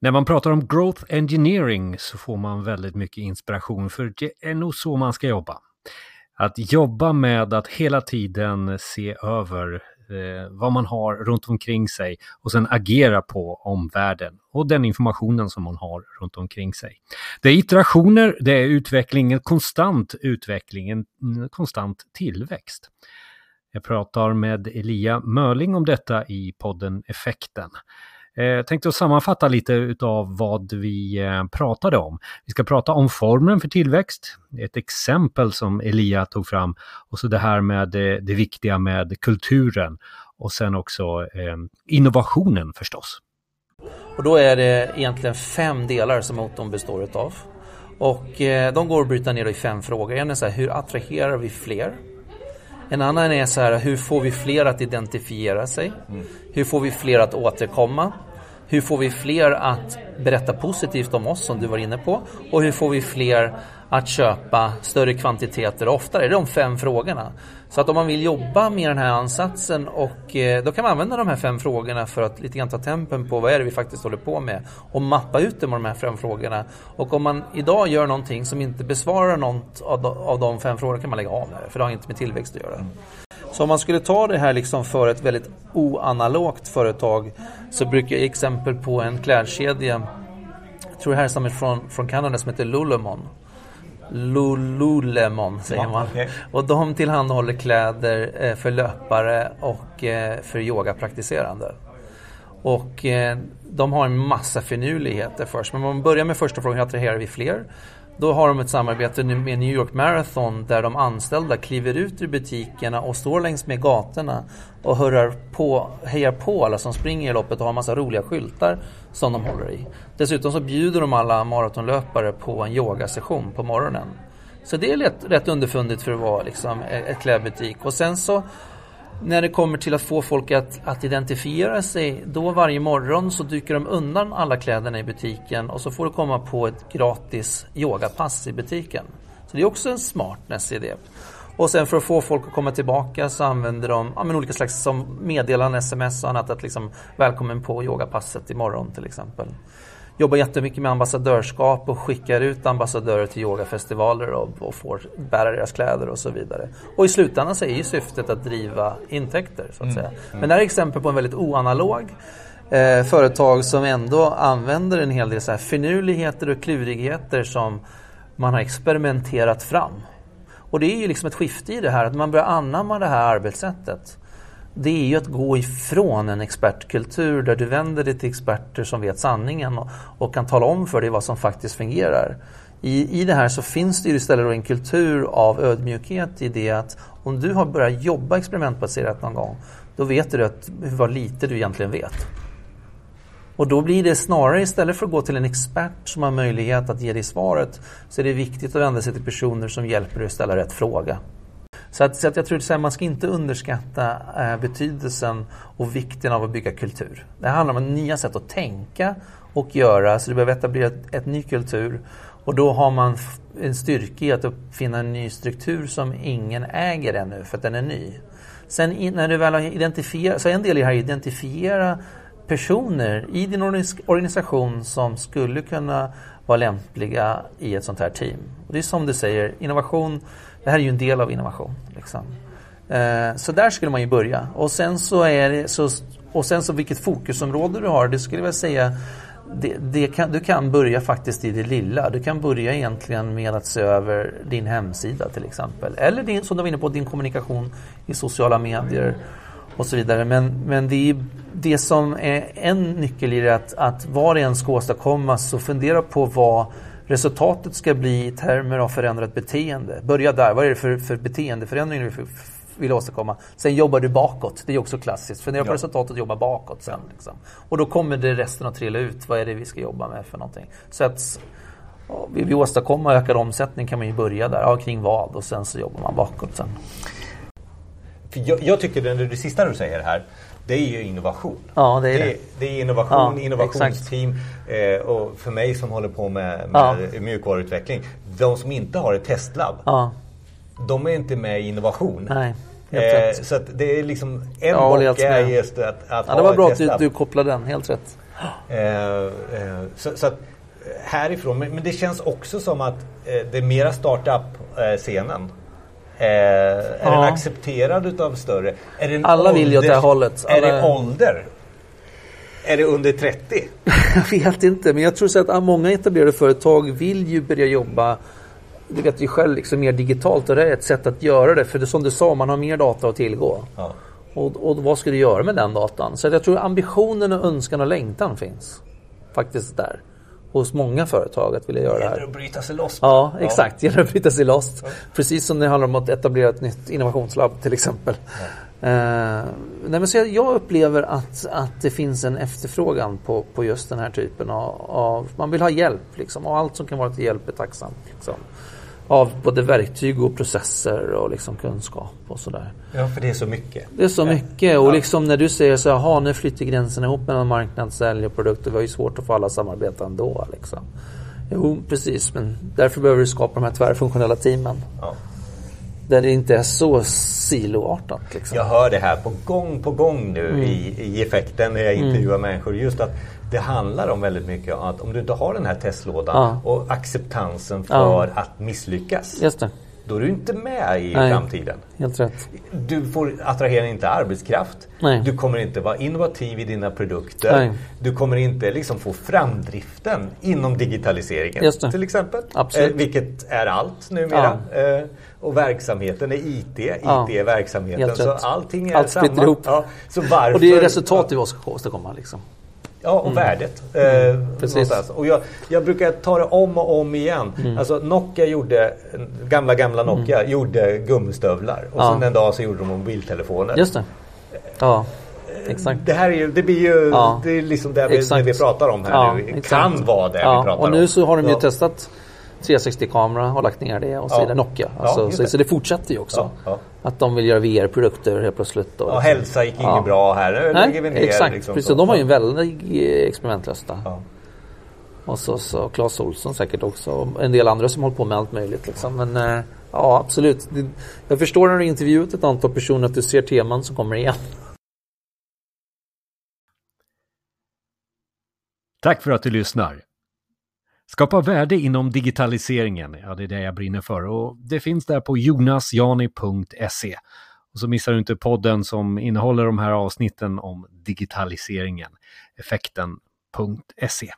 När man pratar om growth engineering så får man väldigt mycket inspiration för det är nog så man ska jobba. Att jobba med att hela tiden se över eh, vad man har runt omkring sig och sen agera på omvärlden och den informationen som man har runt omkring sig. Det är iterationer, det är utveckling, en konstant utveckling, en mm, konstant tillväxt. Jag pratar med Elia Mörling om detta i podden Effekten. Jag eh, tänkte att sammanfatta lite av vad vi eh, pratade om. Vi ska prata om formen för tillväxt, ett exempel som Elia tog fram och så det här med det, det viktiga med kulturen och sen också eh, innovationen förstås. Och då är det egentligen fem delar som motorn består av. Och eh, de går att bryta ner i fem frågor. En är så här, hur attraherar vi fler? En annan är så här, hur får vi fler att identifiera sig? Mm. Hur får vi fler att återkomma? Hur får vi fler att berätta positivt om oss som du var inne på? Och hur får vi fler att köpa större kvantiteter oftare? Det är de fem frågorna. Så att om man vill jobba med den här ansatsen och eh, då kan man använda de här fem frågorna för att lite grann ta tempen på vad är det vi faktiskt håller på med och mappa ut det med de här fem frågorna. Och om man idag gör någonting som inte besvarar något av de fem frågorna kan man lägga av med det, för det har inte med tillväxt att göra. Så om man skulle ta det här liksom för ett väldigt oanalogt företag så brukar jag exempel på en klädkedja, jag tror det här är samma från, från Kanada som heter Lululemon. Lululemon säger ja, man. Okay. Och de tillhandahåller kläder eh, för löpare och eh, för yogapraktiserande. Och eh, de har en massa finurligheter först. Men om man börjar med första frågan, attraherar vi fler? Då har de ett samarbete med New York Marathon där de anställda kliver ut ur butikerna och står längs med gatorna och hurrar på, hejar på alla som springer i loppet och har en massa roliga skyltar som de håller i. Dessutom så bjuder de alla maratonlöpare på en yogasession på morgonen. Så det är rätt, rätt underfundigt för att vara liksom e-, ett klädbutik. Och sen så när det kommer till att få folk att, att identifiera sig, då varje morgon så dyker de undan alla kläderna i butiken och så får du komma på ett gratis yogapass i butiken. Så det är också en smartness i det. Och sen för att få folk att komma tillbaka så använder de ja, men olika slags som meddelanden, sms och annat. Att liksom, välkommen på yogapasset imorgon till exempel jobbar jättemycket med ambassadörskap och skickar ut ambassadörer till yogafestivaler och, och får bära deras kläder och så vidare. Och i slutändan så är ju syftet att driva intäkter så att mm. säga. Men det här är exempel på en väldigt oanalog eh, företag som ändå använder en hel del så här finurligheter och klurigheter som man har experimenterat fram. Och det är ju liksom ett skifte i det här, att man börjar anamma det här arbetssättet det är ju att gå ifrån en expertkultur där du vänder dig till experter som vet sanningen och, och kan tala om för dig vad som faktiskt fungerar. I, I det här så finns det ju istället en kultur av ödmjukhet i det att om du har börjat jobba experimentbaserat någon gång, då vet du att, vad lite du egentligen vet. Och då blir det snarare istället för att gå till en expert som har möjlighet att ge dig svaret, så är det viktigt att vända sig till personer som hjälper dig att ställa rätt fråga. Så, att, så att jag tror att man ska inte underskatta eh, betydelsen och vikten av att bygga kultur. Det handlar om nya sätt att tänka och göra, så du behöver etablera ett, ett ny kultur. Och då har man en styrka i att uppfinna en ny struktur som ingen äger ännu, för att den är ny. Sen när du väl har identifierat, så en del i det här är att identifiera personer i din organisation som skulle kunna vara lämpliga i ett sånt här team. Och det är som du säger, innovation det här är ju en del av innovation. Liksom. Eh, så där skulle man ju börja. Och sen så är det, så, och sen så vilket fokusområde du har, det skulle jag säga det, det kan, du kan börja faktiskt i det lilla. Du kan börja egentligen med att se över din hemsida till exempel. Eller din, som du var inne på, din kommunikation i sociala medier och så vidare. Men, men det, är, det som är en nyckel i det att, att vad det än ska åstadkommas så fundera på vad resultatet ska bli i termer av förändrat beteende. Börja där, vad är det för, för beteendeförändring du vill åstadkomma? Sen jobbar du bakåt, det är också klassiskt. Fundera på ja. resultatet och jobba bakåt sen. Liksom. Och då kommer det resten att trilla ut, vad är det vi ska jobba med för någonting? Så att vill vi åstadkomma ökad omsättning kan man ju börja där, ja, kring vad? Och sen så jobbar man bakåt sen. Jag, jag tycker det, det sista du säger här det är ju innovation. Ja, det är det. Det, det är innovation, ja, innovationsteam eh, och för mig som håller på med, med ja. mjukvaruutveckling. De som inte har ett testlab, ja. de är inte med i innovation. Nej. Eh, så det är liksom en ja, bock är just att, att ja, Det var bra att du, du kopplade den, helt rätt. Eh, eh, så, så att, härifrån, men, men, det känns också som att eh, det är mera startup-scenen. Eh, är ja. den accepterad utav större? Alla ålder, vill ju åt det här hållet. Alla... Är det ålder? Är det under 30? jag vet inte, men jag tror så att många etablerade företag vill ju börja jobba du vet ju själv liksom mer digitalt och det är ett sätt att göra det. För det, som du sa, man har mer data att tillgå. Ja. Och, och vad ska du göra med den datan? Så jag tror ambitionen, och önskan och längtan finns faktiskt där. Hos många företag att vilja göra det här. Gäller att bryta sig loss. Ja, exakt. Det gäller att bryta sig loss. Ja. Precis som det handlar om att etablera ett nytt innovationslabb till exempel. Ja. Nej, men så jag, jag, upplever att, att det finns en efterfrågan på, på just den här typen av, av Man vill ha hjälp liksom, och allt som kan vara till hjälp är tacksamt. Liksom av både verktyg och processer och liksom kunskap och sådär. Ja, för det är så mycket. Det är så mycket och liksom när du säger så här, nu flyttar gränserna ihop mellan marknad, sälj och produkter. Vi har ju svårt att få alla samarbeta ändå. Liksom. Jo, precis, men därför behöver du skapa de här tvärfunktionella teamen. Ja. Där det inte är så siloartat. Liksom. Jag hör det här på gång på gång nu mm. i, i effekten när jag intervjuar mm. människor. Just att det handlar om väldigt mycket om att om du inte har den här testlådan ja. och acceptansen för ja. att misslyckas. Just det. Då är du inte med i Nej, framtiden. Helt rätt. Du får attrahera inte arbetskraft. Nej. Du kommer inte vara innovativ i dina produkter. Nej. Du kommer inte liksom få framdriften inom digitaliseringen. Till exempel. Absolut. Eh, vilket är allt numera. Ja. Eh, och verksamheten är IT, IT är verksamheten. Så allting är Allt samma. Ihop. Ja, så varför, och det är resultat vi ska åstadkomma. Liksom. Ja, och mm. värdet. Eh, precis. Och jag, jag, brukar ta det om och om igen. Mm. Alltså Nokia gjorde, gamla gamla mm. Nokia mm. gjorde gummistövlar. Och ja. sen en dag så gjorde de mobiltelefoner. Just det. Ja. Exakt. Det här är ju, det blir ju, ja. det är liksom det vi, vi pratar om här ja, nu. Det kan vara det ja. vi pratar om. Och nu så har de ju testat 360-kamera och lagt ner det och så ja. är det Nokia. Alltså, ja, så, det. så, det fortsätter ju också. Ja, att de vill göra VR-produkter helt plötsligt. Och, ja, liksom. hälsa gick inget bra här. Nu Nej, lägger vi ner. Exakt, liksom, precis. De har ju en väldig eh, experimentlösta. Och så, så Claes Olsson säkert också. Och en del andra som håller på med allt möjligt. Liksom. Men eh, ja, absolut. Jag förstår när du intervjuat ett antal personer att du ser teman som kommer igen. Tack för att du lyssnar. Skapa värde inom digitaliseringen, ja det är det jag brinner för och det finns där på jonasjani.se. Och så missar du inte podden som innehåller de här avsnitten om digitaliseringen, effekten.se.